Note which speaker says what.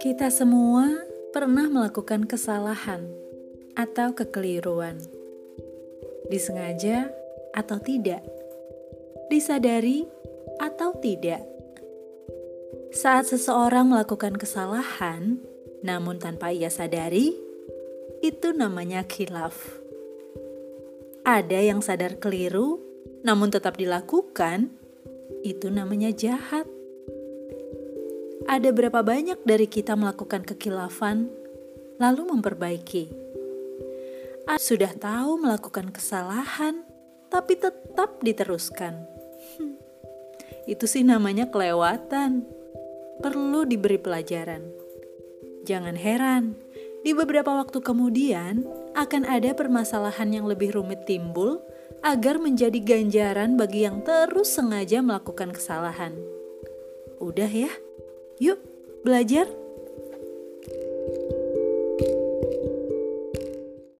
Speaker 1: Kita semua pernah melakukan kesalahan atau kekeliruan, disengaja atau tidak, disadari atau tidak. Saat seseorang melakukan kesalahan, namun tanpa ia sadari, itu namanya khilaf. Ada yang sadar keliru, namun tetap dilakukan, itu namanya jahat. Ada berapa banyak dari kita melakukan kekilafan, lalu memperbaiki. Sudah tahu melakukan kesalahan, tapi tetap diteruskan. Hmm, itu sih namanya kelewatan. Perlu diberi pelajaran. Jangan heran, di beberapa waktu kemudian akan ada permasalahan yang lebih rumit timbul agar menjadi ganjaran bagi yang terus sengaja melakukan kesalahan. Udah ya, Yuk, belajar